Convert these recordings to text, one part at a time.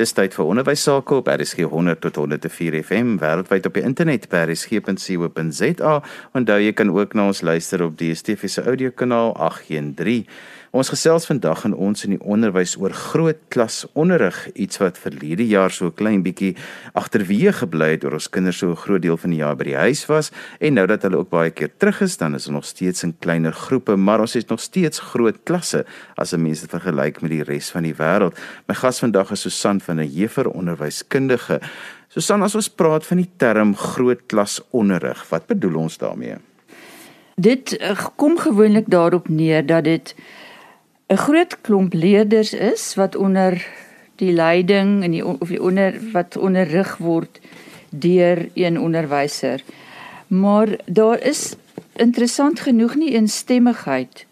Dis tyd vir onderwys sake op RSG 100 tot 104 FM wêreldwyd op die internet by rsg.co.za. Onthou jy kan ook na ons luister op die DSTV se audiokanaal 813. Ons gesels vandag in ons in die onderwys oor groot klas onderrig, iets wat verlede jaar so klein bietjie agterweë gebly het oor ons kinders so 'n groot deel van die jaar by die huis was en nou dat hulle ook baie keer terug is, dan is hulle nog steeds in kleiner groepe, maar ons het nog steeds groot klasse as 'n mens dit vergelyk met die res van die wêreld. My gas vandag is Susan van 'n Jefer onderwyskundige. Susan, as ons praat van die term groot klas onderrig, wat bedoel ons daarmee? Dit uh, kom gewoonlik daarop neer dat dit 'n groot klomp leerders is wat onder die leiding en die of die onder wat onderrig word deur een onderwyser. Maar daar is interessant genoeg nie eensstemmigheid.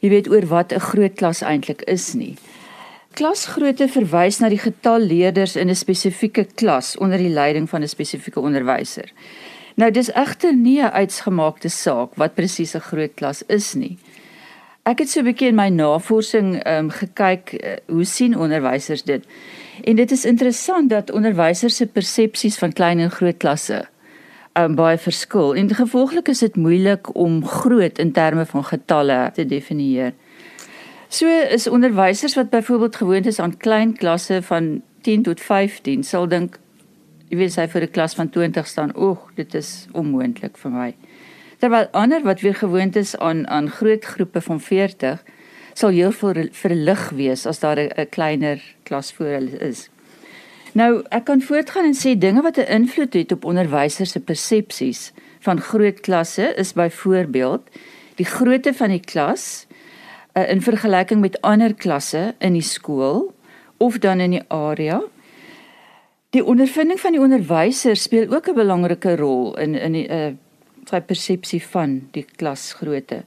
Jy weet oor wat 'n groot klas eintlik is nie. Klasgrootte verwys na die getal leerders in 'n spesifieke klas onder die leiding van 'n spesifieke onderwyser. Nou dis egter nie 'n uitgemaakte saak wat presies 'n groot klas is nie. Ek het so 'n bietjie in my navorsing ehm um, gekyk uh, hoe sien onderwysers dit. En dit is interessant dat onderwysers se persepsies van klein en groot klasse ehm um, baie verskil. En gevolglik is dit moeilik om groot in terme van getalle te definieer. So is onderwysers wat byvoorbeeld gewoond is aan klein klasse van 10 tot 15 sal dink jy weet sy vir 'n klas van 20 staan, oeg, dit is onmoontlik vir my terwyl ander wat weer gewoond is aan aan groot groepe van 40 sal heel veel verlig wees as daar 'n kleiner klas voor hulle is. Nou, ek kan voortgaan en sê dinge wat 'n invloed het op onderwysers se persepsies van groot klasse is byvoorbeeld die grootte van die klas uh, in vergelyking met ander klasse in die skool of dan in die area. Die ondervinding van die onderwyser speel ook 'n belangrike rol in in die uh, sy persepsie van die klasgrootte.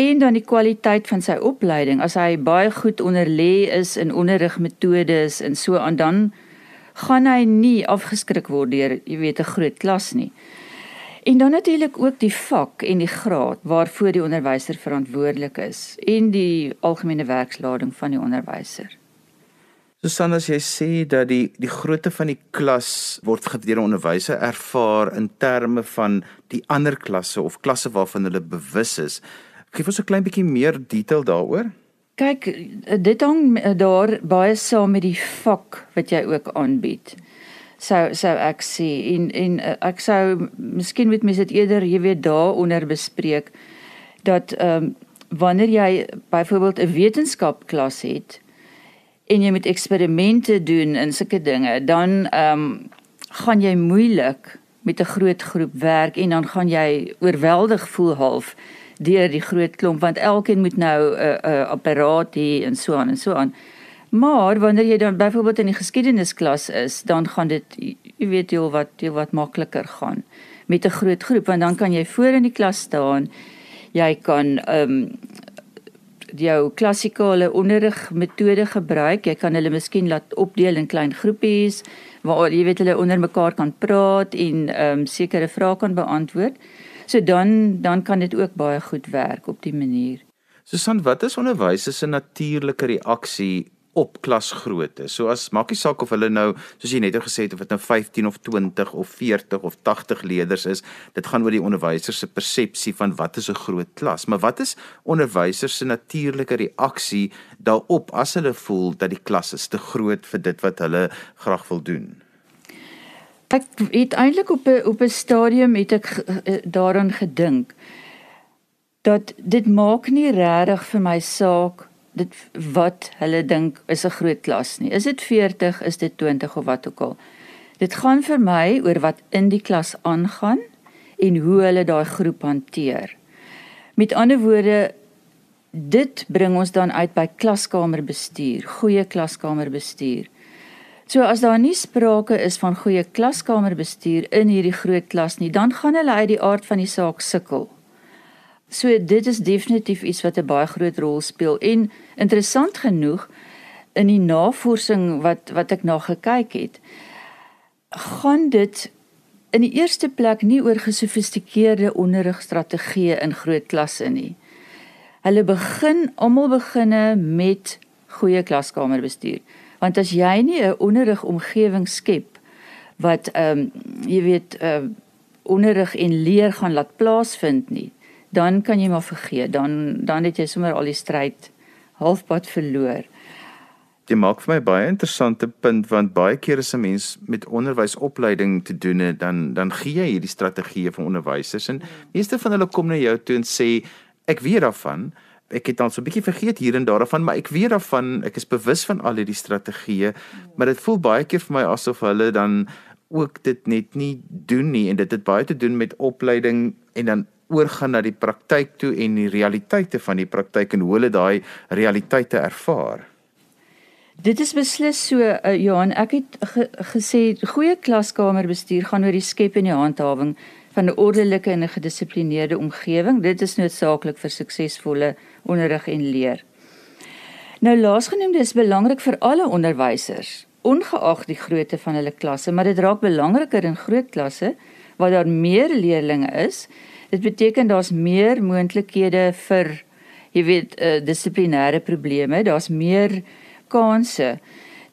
En dan die kwaliteit van sy opleiding. As hy baie goed onderlê is in onderrigmetodes en so aan dan gaan hy nie afgeskrik word deur jy weet 'n groot klas nie. En dan natuurlik ook die vak en die graad waarvoor die onderwyser verantwoordelik is en die algemene werkslading van die onderwyser Susan as jy sê dat die die grootte van die klas word deur 'n onderwyser ervaar in terme van die ander klasse of klasse waarvan hulle bewus is. Gee ons 'n klein bietjie meer detail daaroor. Kyk, dit hang daar baie saam met die vak wat jy ook aanbied. Sou sou ek sê en en ek sou miskien met mense dit eerder, jy weet, daaronder bespreek dat ehm um, wanneer jy byvoorbeeld 'n wetenskapklas het, en jy moet eksperimente doen en sulke dinge, dan ehm um, gaan jy moeilik met 'n groot groep werk en dan gaan jy oorweldig voel half deur die groot klomp want elkeen moet nou 'n uh, 'n uh, apparaat hê en so aan en so aan. Maar wanneer jy dan byvoorbeeld in die geskiedenesklas is, dan gaan dit jy weet jy wat jy wat makliker gaan met 'n groot groep want dan kan jy voor in die klas staan. Jy kan ehm um, jou klassikale onderrigmetode gebruik. Jy kan hulle miskien laat opdeel in klein groepies waar jy weet hulle onder mekaar kan praat en ehm um, sekere vrae kan beantwoord. So dan dan kan dit ook baie goed werk op die manier. Susan, wat is onderwysers se natuurlike reaksie op klasgrootte. So as maakie saak of hulle nou soos jy net gesê het of dit nou 15 of 20 of 40 of 80 leerders is, dit gaan oor die onderwyser se persepsie van wat is 'n groot klas. Maar wat is onderwysers se natuurlike reaksie daarop as hulle voel dat die klas is te groot vir dit wat hulle graag wil doen? Ek het eintlik op 'n op 'n stadium het ek eh, daaraan gedink dat dit maak nie regtig vir my saak dit wat hulle dink is 'n groot klas nie. Is dit 40, is dit 20 of wat ook al. Dit gaan vir my oor wat in die klas aangaan en hoe hulle daai groep hanteer. Met ander woorde dit bring ons dan uit by klaskamerbestuur, goeie klaskamerbestuur. So as daar nie sprake is van goeie klaskamerbestuur in hierdie groot klas nie, dan gaan hulle uit die aard van die saak sukkel. So dit is definitief iets wat 'n baie groot rol speel en interessant genoeg in die navorsing wat wat ek na gekyk het gaan dit in die eerste plek nie oor gesofistikeerde onderrigstrategieë in groot klasse nie. Hulle begin almal beginne met goeie klaskamerbestuur. Want as jy nie 'n onderrigomgewing skep wat ehm um, jy weet uh onderrig en leer gaan laat plaasvind nie, dan kan jy maar vergeet. Dan dan het jy sommer al die stryd halfpad verloor. Dit maak vir my baie interessante punt want baie keer as 'n mens met onderwysopleiding te doen het, dan dan gee jy hierdie strategieë vir onderwysers en meeste van hulle kom na jou toe en sê ek weet daarvan ek het dan so 'n bietjie vergeet hier en daarvan, maar ek weet daarvan, ek is bewus van al hierdie strategieë, maar dit voel baie keer vir my asof hulle dan ook dit net nie doen nie en dit het baie te doen met opleiding en dan oorgaan na die praktyk toe en die realiteite van die praktyk en hoe hulle daai realiteite ervaar. Dit is beslis so uh, Johan, ek het ge gesê goeie klaskamerbestuur gaan oor die skep en die handhawing van 'n ordelike en 'n gedissiplineerde omgewing. Dit is noodsaaklik vir suksesvolle onderrig en leer. Nou laasgenoemde is belangrik vir alle onderwysers, ongeag die grootte van hulle klasse, maar dit raak belangriker in groot klasse waar daar meer leerders is. Dit beteken daar's meer moontlikhede vir jy weet uh, dissiplinêre probleme, daar's meer kanse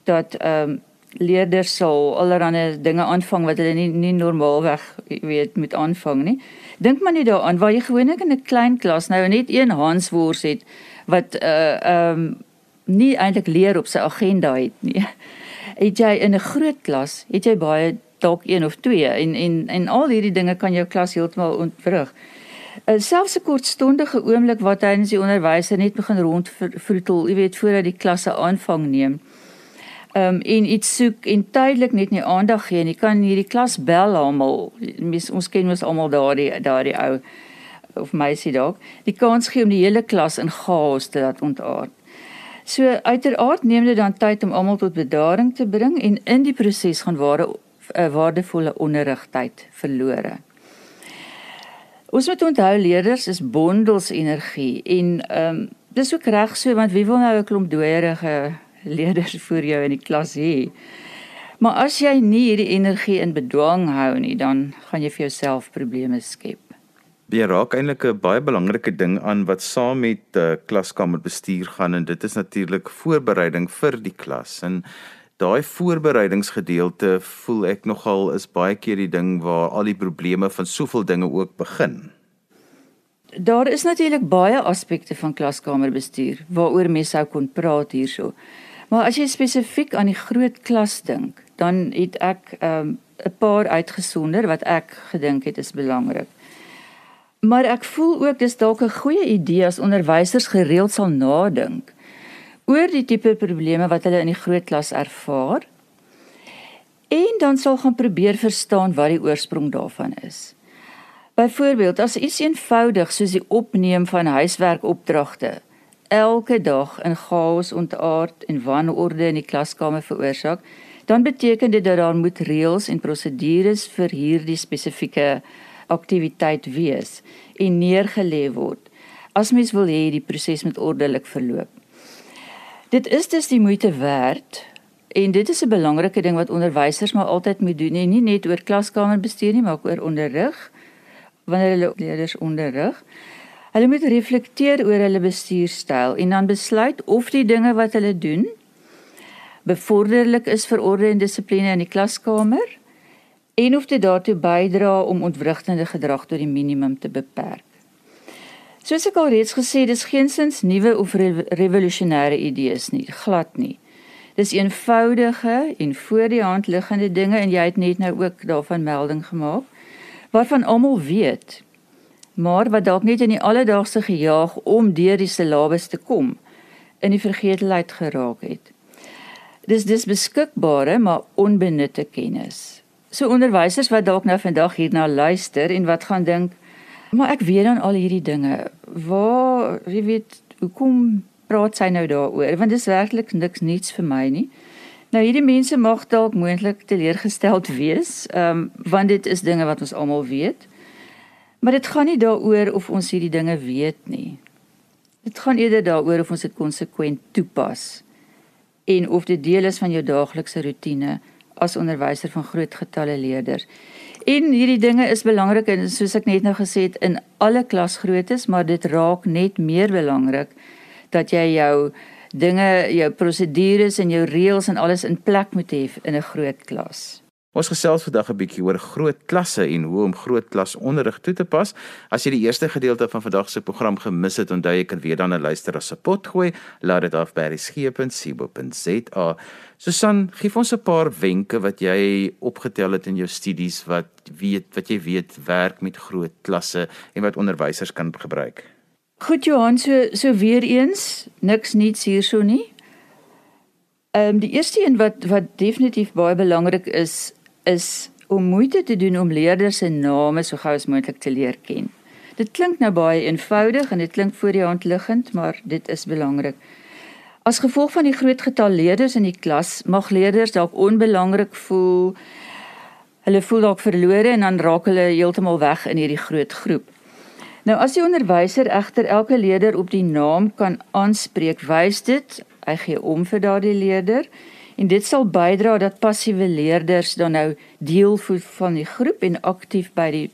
dat ehm um, leerders sal allerlei dinge aanvang wat hulle nie nie normaalweg weet moet aanvang nie. Dink maar net daaraan waar jy gewoonlik in 'n klein klas nou net een Hanswors het wat uh ehm um, nie eintlik leer op sy agenda het nie. Het jy in 'n groot klas, het jy baie dalk een of twee en en en al hierdie dinge kan jou klas heeltemal ontwrig. Uh, selfs 'n kortstondige oomblik wat hy in die onderwyser net begin rondvroetel, jy weet voordat die klasse aanvang neem ehm um, en iets soek en tydelik net nie aandag gee nie. Kan hierdie klas bel almal. Ons ken mos almal daardie daardie ou of meisie dalk. Die kans gee om die hele klas in chaos te laat ontaard. So uiteraard neem dit dan tyd om almal tot bedaring te bring en in die proses gaan ware 'n waardevolle onderrigtyd verlore. Ons moet onthou leerders is bondels energie en ehm um, dis ook reg so want wie wil nou 'n klomp dooierige leerders voor jou in die klas hê. Maar as jy nie hierdie energie in bedwang hou nie, dan gaan jy vir jouself probleme skep. Jy raak eintlik 'n baie belangrike ding aan wat saam met uh, klaskamerbestuur gaan en dit is natuurlik voorbereiding vir die klas. En daai voorbereidingsgedeelte voel ek nogal is baie keer die ding waar al die probleme van soveel dinge ook begin. Daar is natuurlik baie aspekte van klaskamerbestuur waaroor mense sou kon praat hierso. Maar as jy spesifiek aan die groot klas dink, dan het ek 'n um, paar uitgesonder wat ek gedink het is belangrik. Maar ek voel ook dis dalk 'n goeie idee as onderwysers gereeld sal nadink oor die tipe probleme wat hulle in die groot klas ervaar en dan sal gaan probeer verstaan wat die oorsprong daarvan is. Byvoorbeeld, as iets eenvoudig soos die opneem van huiswerkopdragte elke dag in chaos ontaard en wanorde in die klaskamer veroorsaak, dan beteken dit dat daar moet reëls en prosedures vir hierdie spesifieke aktiwiteit wees en neergelê word as mens wil hê die proses moet ordelik verloop. Dit is dus die moeite werd en dit is 'n belangrike ding wat onderwysers maar altyd moet doen, nie net oor klaskamerbestuur nie, maar ook oor onderrig wanneer hulle leerders onderrig. Hulle moet reflekteer oor hulle bestuurstyl en dan besluit of die dinge wat hulle doen bevorderlik is vir orde en dissipline in die klaskamer en of dit daartoe bydra om ontwrigtende gedrag tot die minimum te beperk. Soos ek al reeds gesê, dis geensins nuwe of revolusionêre idees nie, glad nie. Dis eenvoudige en voor die hand liggende dinge en jy het net nou ook daarvan melding gemaak waarvan almal weet maar wat dalk net in die alledaagse gejaag om deur die syllabus te kom in die vergetelheid geraak het. Dis dis beskikbare maar onbenutte kennis. So onderwysers wat dalk nou vandag hierna luister en wat gaan dink, maar ek weet dan al hierdie dinge. Waar, jy weet, hoekom praat sy nou daaroor? Want dis werklik niks niets vir my nie. Nou hierdie mense mag dalk moontlik teleurgesteld wees, ehm um, want dit is dinge wat ons almal weet. Maar dit gaan nie daaroor of ons hierdie dinge weet nie. Dit gaan eerder daaroor of ons dit konsekwent toepas en of dit deel is van jou daaglikse rotine as onderwyser van groot getalle leerders. En hierdie dinge is belangrik en soos ek net nou gesê het in alle klasgroottes, maar dit raak net meer belangrik dat jy jou dinge, jou prosedures en jou reëls en alles in plek moet hê in 'n groot klas. Ons gesels vandag 'n bietjie oor groot klasse en hoe om groot klas onderrig toe te pas. As jy die eerste gedeelte van vandag se program gemis het, onthou jy kan weer dan 'n luister as 'n pot gooi. Laat dit af by resgep.co.za. Susan, gee ons 'n paar wenke wat jy opgetel het in jou studies wat weet wat jy weet werk met groot klasse en wat onderwysers kan gebruik. Goed Johan, so so weer eens, niks niets hierso nie. Ehm um, die eerste een wat wat definitief baie belangrik is, is om moeite te doen om leerders se name so gou as moontlik te leer ken. Dit klink nou baie eenvoudig en dit klink voor die hand liggend, maar dit is belangrik. As gevolg van die groot getal leerders in die klas, mag leerders dalk onbelangrik voel. Hulle voel dalk verlore en dan raak hulle heeltemal weg in hierdie groot groep. Nou as die onderwyser egter elke leerder op die naam kan aanspreek, wys dit hy gee om vir daardie leerder en dit sal bydra dat passiewe leerders dan nou deel voel van die groep en aktief by die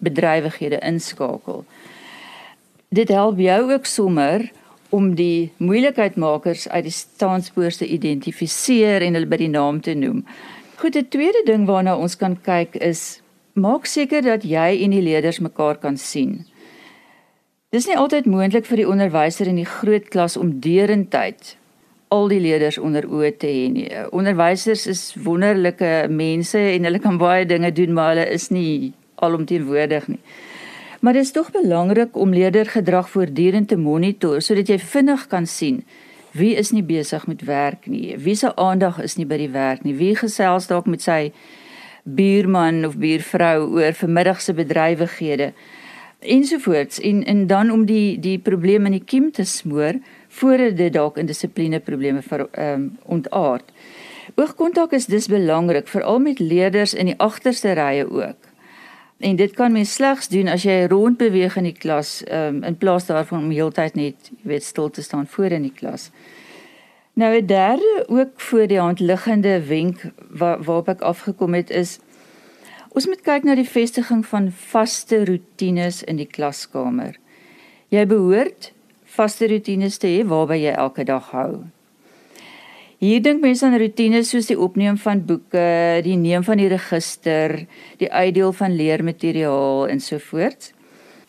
bedrywighede inskakel. Dit help jou ook sommer om die moeilikheidmakers uit die staanspoor te identifiseer en hulle by die naam te noem. Goed, 'n tweede ding waarna ons kan kyk is maak seker dat jy en die leerders mekaar kan sien. Dis nie altyd moontlik vir die onderwyser in die groot klas om deurentyd al die leerders onder oë te hê nie. Onderwysers is wonderlike mense en hulle kan baie dinge doen, maar hulle is nie alomteenwoordig nie. Maar dit is tog belangrik om leerdergedrag voortdurend te monitor sodat jy vinnig kan sien wie is nie besig met werk nie, wie se aandag is nie by die werk nie, wie gesels dalk met sy buurman of buurvrou oor vermiddagse bedrywighede ensovoorts en en dan om die die probleme in die kiem te smoor voordat dit dalk in dissipline probleme ehm um, ontaard. Oogkontak is dus belangrik veral met leerders in die agterste rye ook. En dit kan mens slegs doen as jy rondbeweeg in die klas um, in plaas daarvan om heeltyd net weet stil te staan voor in die klas. Nou 'n derde ook voor die hand liggende wenk waar waarop ek afgekom het is ons moet kyk na die vestiging van vaste roetines in die klaskamer. Jy behoort vaste rotines te hê waarby jy elke dag hou. Hier dink mense aan rotines soos die opneem van boeke, die neem van die register, die uitdeel van leermateriaal en so voort.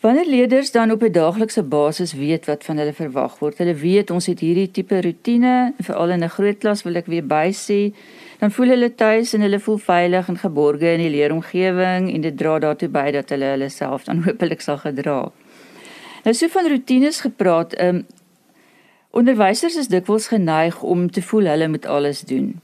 Wanneer leerders dan op 'n daaglikse basis weet wat van hulle verwag word, hulle weet ons het hierdie tipe rotine, veral in 'n groot klas wil ek weer bysê, dan voel hulle tuis en hulle voel veilig en geborge in die leeromgewing en dit dra daartoe by dat hulle hulle self dan hopelik sal gedra. Nou so van rotines gepraat, ehm um, onderwysers is dikwels geneig om te voel hulle moet alles doen.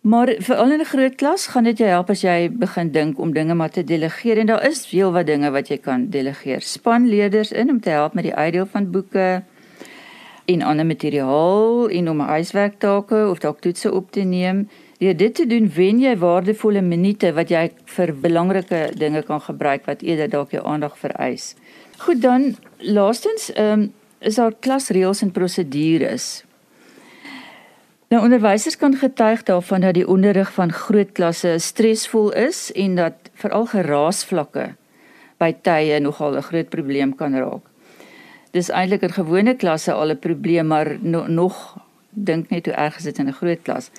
Maar veral in 'n groot klas gaan dit jou help as jy begin dink om dinge maar te delegeer en daar is veel wat dinge wat jy kan delegeer. Span leerders in om te help met die uitdeel van boeke en ander materiaal en om huiswerktake of dalk toetse op te neem. Deur dit te doen, wen jy waardevolle minute wat jy vir belangrike dinge kan gebruik wat eerder dalk jou aandag vereis. Goed dan, laastens, ehm um, is daar klasreëls en prosedures. Nou onderwysers kan getuig daarvan dat die onderrig van groot klasse stresvol is en dat veral geraasvlakke by tye nogal 'n groot probleem kan raak. Dis eintlik in gewone klasse al 'n probleem, maar no, nog dink net hoe erg is dit in 'n groot klas.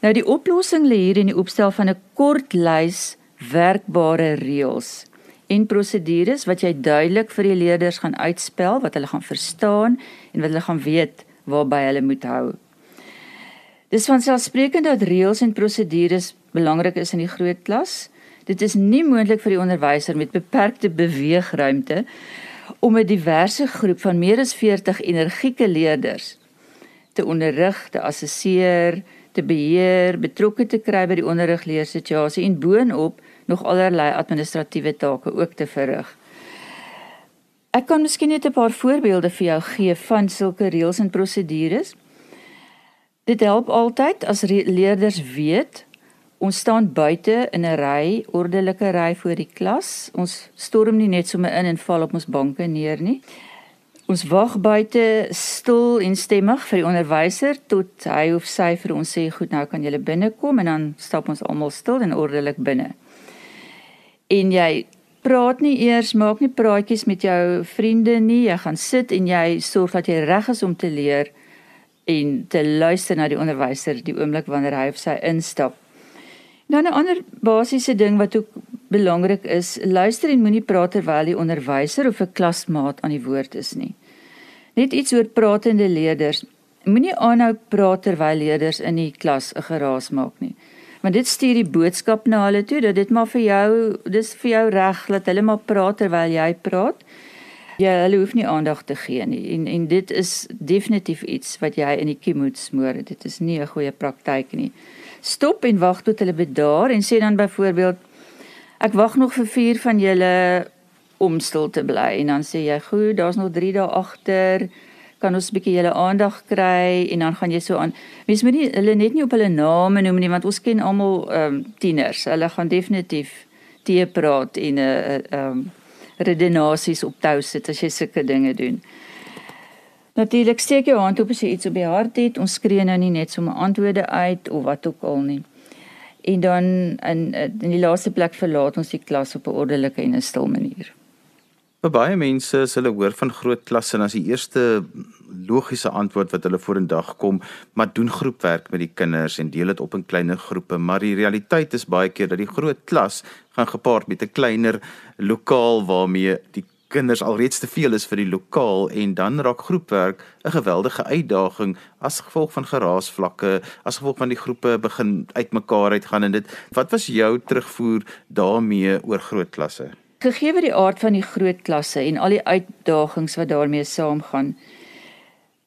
Nou die oplossing lê hier in die opstel van 'n kort lys werkbare reëls en prosedures wat jy duidelik vir die leerders gaan uitspel wat hulle gaan verstaan en wat hulle gaan weet waarby hulle moet hou. Dis vanselfsprekend dat reëls en prosedures belangrik is in die groot klas. Dit is nie moontlik vir die onderwyser met beperkte beweegruimte om 'n diverse groep van meer as 40 energieke leerders te onderrig, te assesseer, te beheer, betrokke te kry by die onderrigleersituasie en boonop nog allerlei administratiewe take ook te verrig. Ek kan miskien net 'n paar voorbeelde vir jou gee van sulke reëls en prosedures. Dit help altyd as leerders weet ons staan buite in 'n ry, ordelike ry voor die klas. Ons storm nie net sommer in en val op ons banke neer nie. Ons wag buite stil en stemmig vir die onderwyser tot hy of sy vir ons sê goed nou kan julle binnekom en dan stap ons almal stil en ordelik binne en jy praat nie eers, maak nie praatjies met jou vriende nie. Jy gaan sit en jy sorg dat jy reg is om te leer en te luister na die onderwyser die oomblik wanneer hy of sy instap. Dan 'n ander basiese ding wat ook belangrik is, luister en moenie praat terwyl die onderwyser of 'n klasmaat aan die woord is nie. Net iets oor pratende leerders. Moenie aanhou praat terwyl leerders in die klas 'n geraas maak nie. Want dit stuur die boodskap na hulle toe dat dit maar vir jou, dis vir jou reg dat hulle maar praat terwyl jy praat. Ja, hulle hoef nie aandag te gee nie en en dit is definitief iets wat jy in die kie moet smoor. Dit is nie 'n goeie praktyk nie stop en wag tot hulle bedaar en sê dan byvoorbeeld ek wag nog vir vier van julle om stil te bly en dan sê jy goed daar's nog 3 dae agter kan ons 'n bietjie julle aandag kry en dan gaan jy so aan mens moet nie hulle net nie op hulle name noem nie want ons ken almal ehm um, tieners hulle gaan definitief te praat en 'n uh, ehm um, redenasies op tou sit as jy sulke dinge doen Natuurlik steek jou hand op as jy iets op die hart het. Ons skree nou nie net sommer antwoorde uit of wat ook al nie. En dan in in die laaste plek verlaat ons die klas op 'n ordelike en 'n stil manier. Vir baie mense is hulle hoor van groot klasse en as die eerste logiese antwoord wat hulle vorendag kom, maar doen groepwerk met die kinders en deel dit op in kleiner groepe, maar die realiteit is baie keer dat die groot klas gaan gepaard met 'n kleiner lokaal waarmee die kinders alreeds te veel is vir die lokaal en dan raak groepwerk 'n geweldige uitdaging as gevolg van geraasvlakke, as gevolg van die groepe begin uitmekaar uitgaan en dit. Wat was jou terugvoer daarmee oor groot klasse? Gegee die aard van die groot klasse en al die uitdagings wat daarmee saamgaan,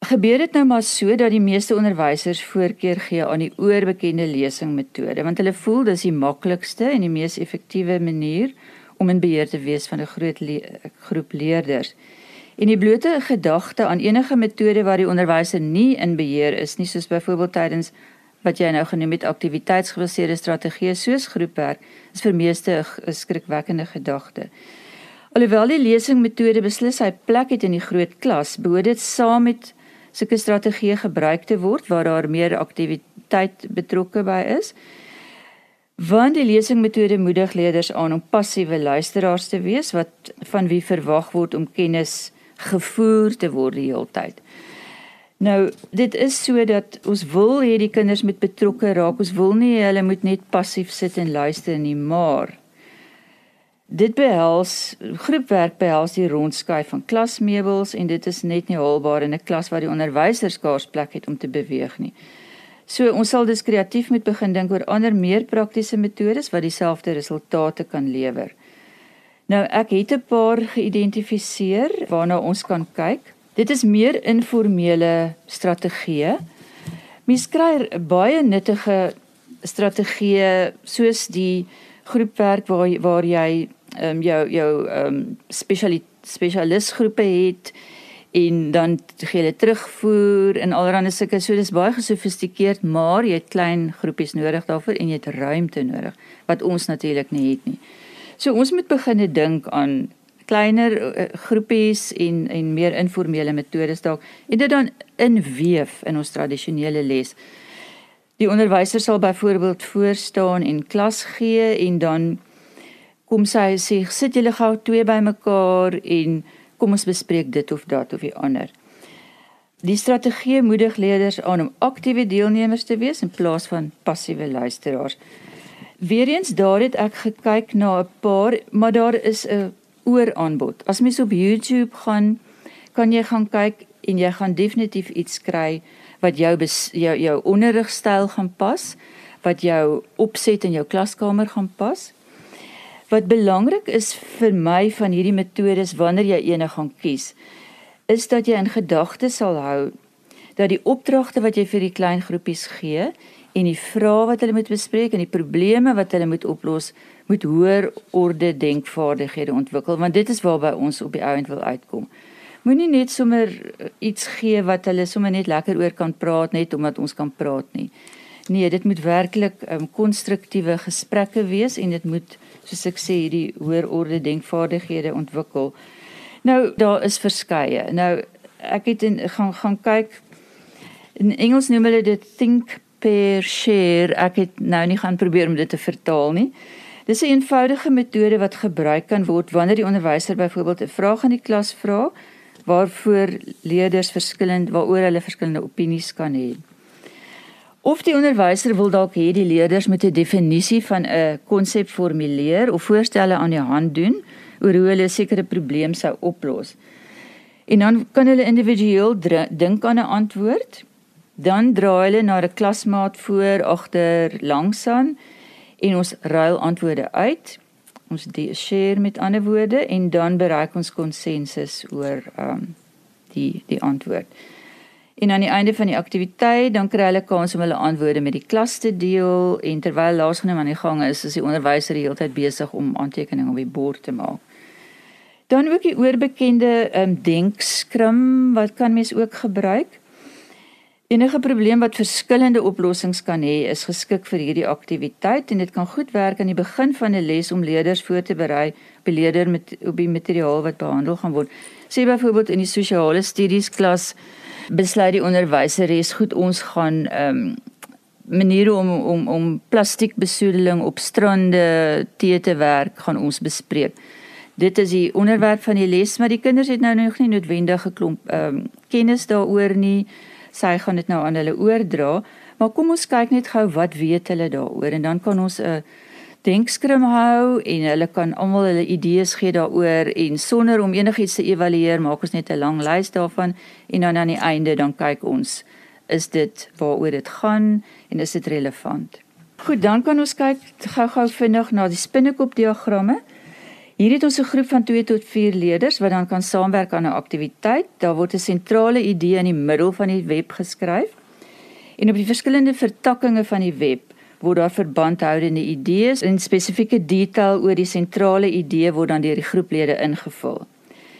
gebeur dit nou maar so dat die meeste onderwysers voorkeur gee aan die oorbekende lesingmetode want hulle voel dis die maklikste en die mees effektiewe manier om in beheer te wees van 'n groot le groep leerders. En die blote gedagte aan enige metode waar die onderwyser nie in beheer is nie, soos byvoorbeeld tydens wat jy nou genoem het aktiwiteitsgebaseerde strategieë soos groepwerk, is vir meeste 'n skrikwekkende gedagte. Alhoewel die lesingmetode beslis sy plek het in die groot klas, behoort dit saam met sulke strategieë gebruik te word waar daar meer aktiwiteit betrokke by is. Want die lesingmetode moedig leerders aan om passiewe luisteraars te wees wat van wie verwag word om kennis gevoer te word die hele tyd. Nou, dit is sodat ons wil hê die kinders moet betrokke raak. Ons wil nie hulle moet net passief sit en luister nie, maar dit behels groepwerk behels die rondskuif van klasmeubels en dit is net nie haalbaar in 'n klas waar die onderwysers skaars plek het om te beweeg nie. So ons sal dus kreatief moet begin dink oor ander meer praktiese metodes wat dieselfde resultate kan lewer. Nou ek het 'n paar geïdentifiseer waarna ons kan kyk. Dit is meer informele strategieë. Mens kry baie nuttige strategieë soos die groepwerk waar waar jy ehm um, jou jou ehm um, spesialis groepe het en dan gee hulle terugvoer en allerlei sulke so dis baie gesofistikeerd maar jy het klein groepies nodig daarvoor en jy het ruimte nodig wat ons natuurlik nie het nie. So ons moet begine dink aan kleiner uh, groepies en en meer informele metodes dalk en dit dan inweef in ons tradisionele les. Die onderwyser sal byvoorbeeld voor staan en klas gee en dan kom sy sê sit julle gou twee bymekaar en kom ons bespreek dit of dat of die ander. Die strategie moedig leerders aan om aktiewe deelnemers te wees in plaas van passiewe luisteraars. Weereens daar het ek gekyk na 'n paar, maar daar is 'n ooraanbod. As mens op YouTube gaan, kan jy gaan kyk en jy gaan definitief iets kry wat jou jou jou onderrigstyl gaan pas, wat jou opset in jou klaskamer gaan pas. Wat belangrik is vir my van hierdie metodes wanneer jy eene gaan kies, is dat jy in gedagte sal hou dat die opdragte wat jy vir die klein groepies gee en die vrae wat hulle moet bespreek en die probleme wat hulle moet oplos, moet hoër orde denkvaardighede ontwikkel want dit is waarby ons op die ouend wil uitkom. Moenie net sommer iets gee wat hulle sommer net lekker oor kan praat net omdat ons kan praat nie. Nee, dit moet werklik um, konstruktiewe gesprekke wees en dit moet soos ek sê hierdie hoër orde denkvaardighede ontwikkel. Nou daar is verskeie. Nou ek het in, gaan gaan kyk in Engels noem hulle dit think pair share. Ek het nou nie gaan probeer om dit te vertaal nie. Dis 'n eenvoudige metode wat gebruik kan word wanneer die onderwyser byvoorbeeld 'n vraag aan die klas vra waarvoor leerders verskillend waaroor hulle verskillende opinies kan hê. Of die onderwyser wil dalk hê die leerders moet 'n definisie van 'n konsep formuleer of voorstelle aan die hand doen oor hoe hulle 'n sekere probleem sou oplos. En dan kan hulle individueel dink aan 'n antwoord. Dan draai hulle na 'n klasmaat voor agter langs aan en ons ruil antwoorde uit. Ons share met ander woorde en dan bereik ons konsensus oor ehm um, die die antwoord. En aan die einde van die aktiwiteit dan kry hulle kans om hulle antwoorde met die klas te deel en terwyl laasgenoem aan die gang is, is die onderwyser die hele tyd besig om aantekeninge op die bord te maak. Dan ook die oorbekende ehm um, denkskrim wat kan mens ook gebruik. Enige probleem wat verskillende oplossings kan hê, is geskik vir hierdie aktiwiteit en dit kan goed werk aan die begin van 'n les om leerders voor te berei op die leerder met op die materiaal wat behandel gaan word. Sê byvoorbeeld in die sosiale studies klas besluit die onderwyser res goed ons gaan ehm um, maniere om om om plastiekbesoedeling op strande te te werk gaan ons bespreek dit is die onderwerp van die les, maar die kinders het nou nog nie noodwendig geklomp ehm um, kennis daaroor nie. Sy gaan dit nou aan hulle oordra, maar kom ons kyk net gou wat weet hulle daaroor en dan kan ons 'n denkskrim hou en hulle kan almal hulle idees gee daaroor en sonder om enigiets te evalueer, maak ons net 'n lang lys daarvan en dan aan die einde dan kyk ons is dit waaroor dit gaan en is dit relevant. Goed, dan kan ons kyk gou-gou vinnig na die spinnekop diagramme. Hier het ons 'n groep van 2 tot 4 leerders wat dan kan saamwerk aan 'n aktiwiteit. Daar word 'n sentrale idee in die middel van die web geskryf. En op die verskillende vertakkings van die web word daar verbandhoudende idees en spesifieke detail oor die sentrale idee word dan deur die groeplede ingevul.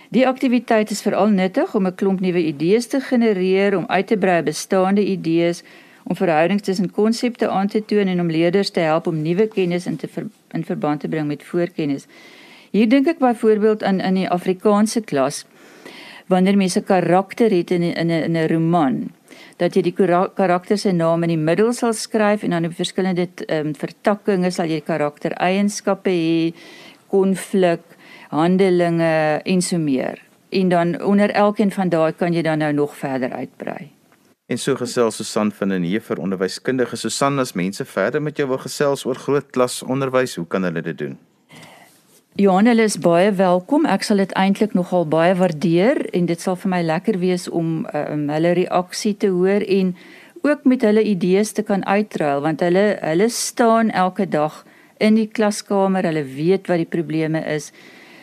Die aktiwiteit is veral nuttig om 'n klomp nuwe idees te genereer, om uit te brei bestaande idees, om verhoudings tussen konsepte aan te toon en om leerders te help om nuwe kennis in te ver, in verband te bring met voorkennis. Hier dink ek byvoorbeeld aan in die Afrikaanse klas wanneer mense karakter het in in 'n 'n roman dat jy die karakter se naam in die middel sal skryf en dan op verskillende um, vertakkings sal jy karakter eienskappe hê, konflik, handelinge en so meer. En dan onder elkeen van daai kan jy dan nou nog verder uitbrei. En so gesels Susan van den Heever onderwyskundige Susan as mense verder met jou wil gesels oor groot klas onderwys, hoe kan hulle dit doen? Johan, hulle is baie welkom. Ek sal dit eintlik nogal baie waardeer en dit sal vir my lekker wees om um, hulle reaksie te hoor en ook met hulle idees te kan uitruil want hulle hulle staan elke dag in die klaskamer. Hulle weet wat die probleme is.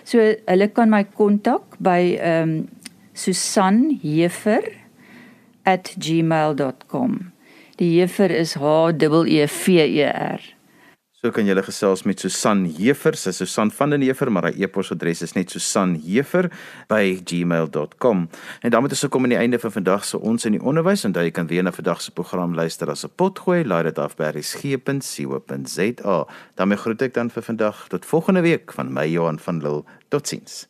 So hulle kan my kontak by ehm um, susanhefer@gmail.com. Die Hefer is H E E V E R. So kan jy gesels met Susan Hefer, sy Susan van den Hefer, maar haar e-posadres is net susanhefer@gmail.com. En daarmee is ons gekom aan die einde van vandag se ons in die onderwys en jy kan weer na vandag se program luister as 'n potgooi, laai dit af by resgep.co.za. daarmee groet ek dan vir vandag tot volgende week van my Johan van Lille. Totsiens.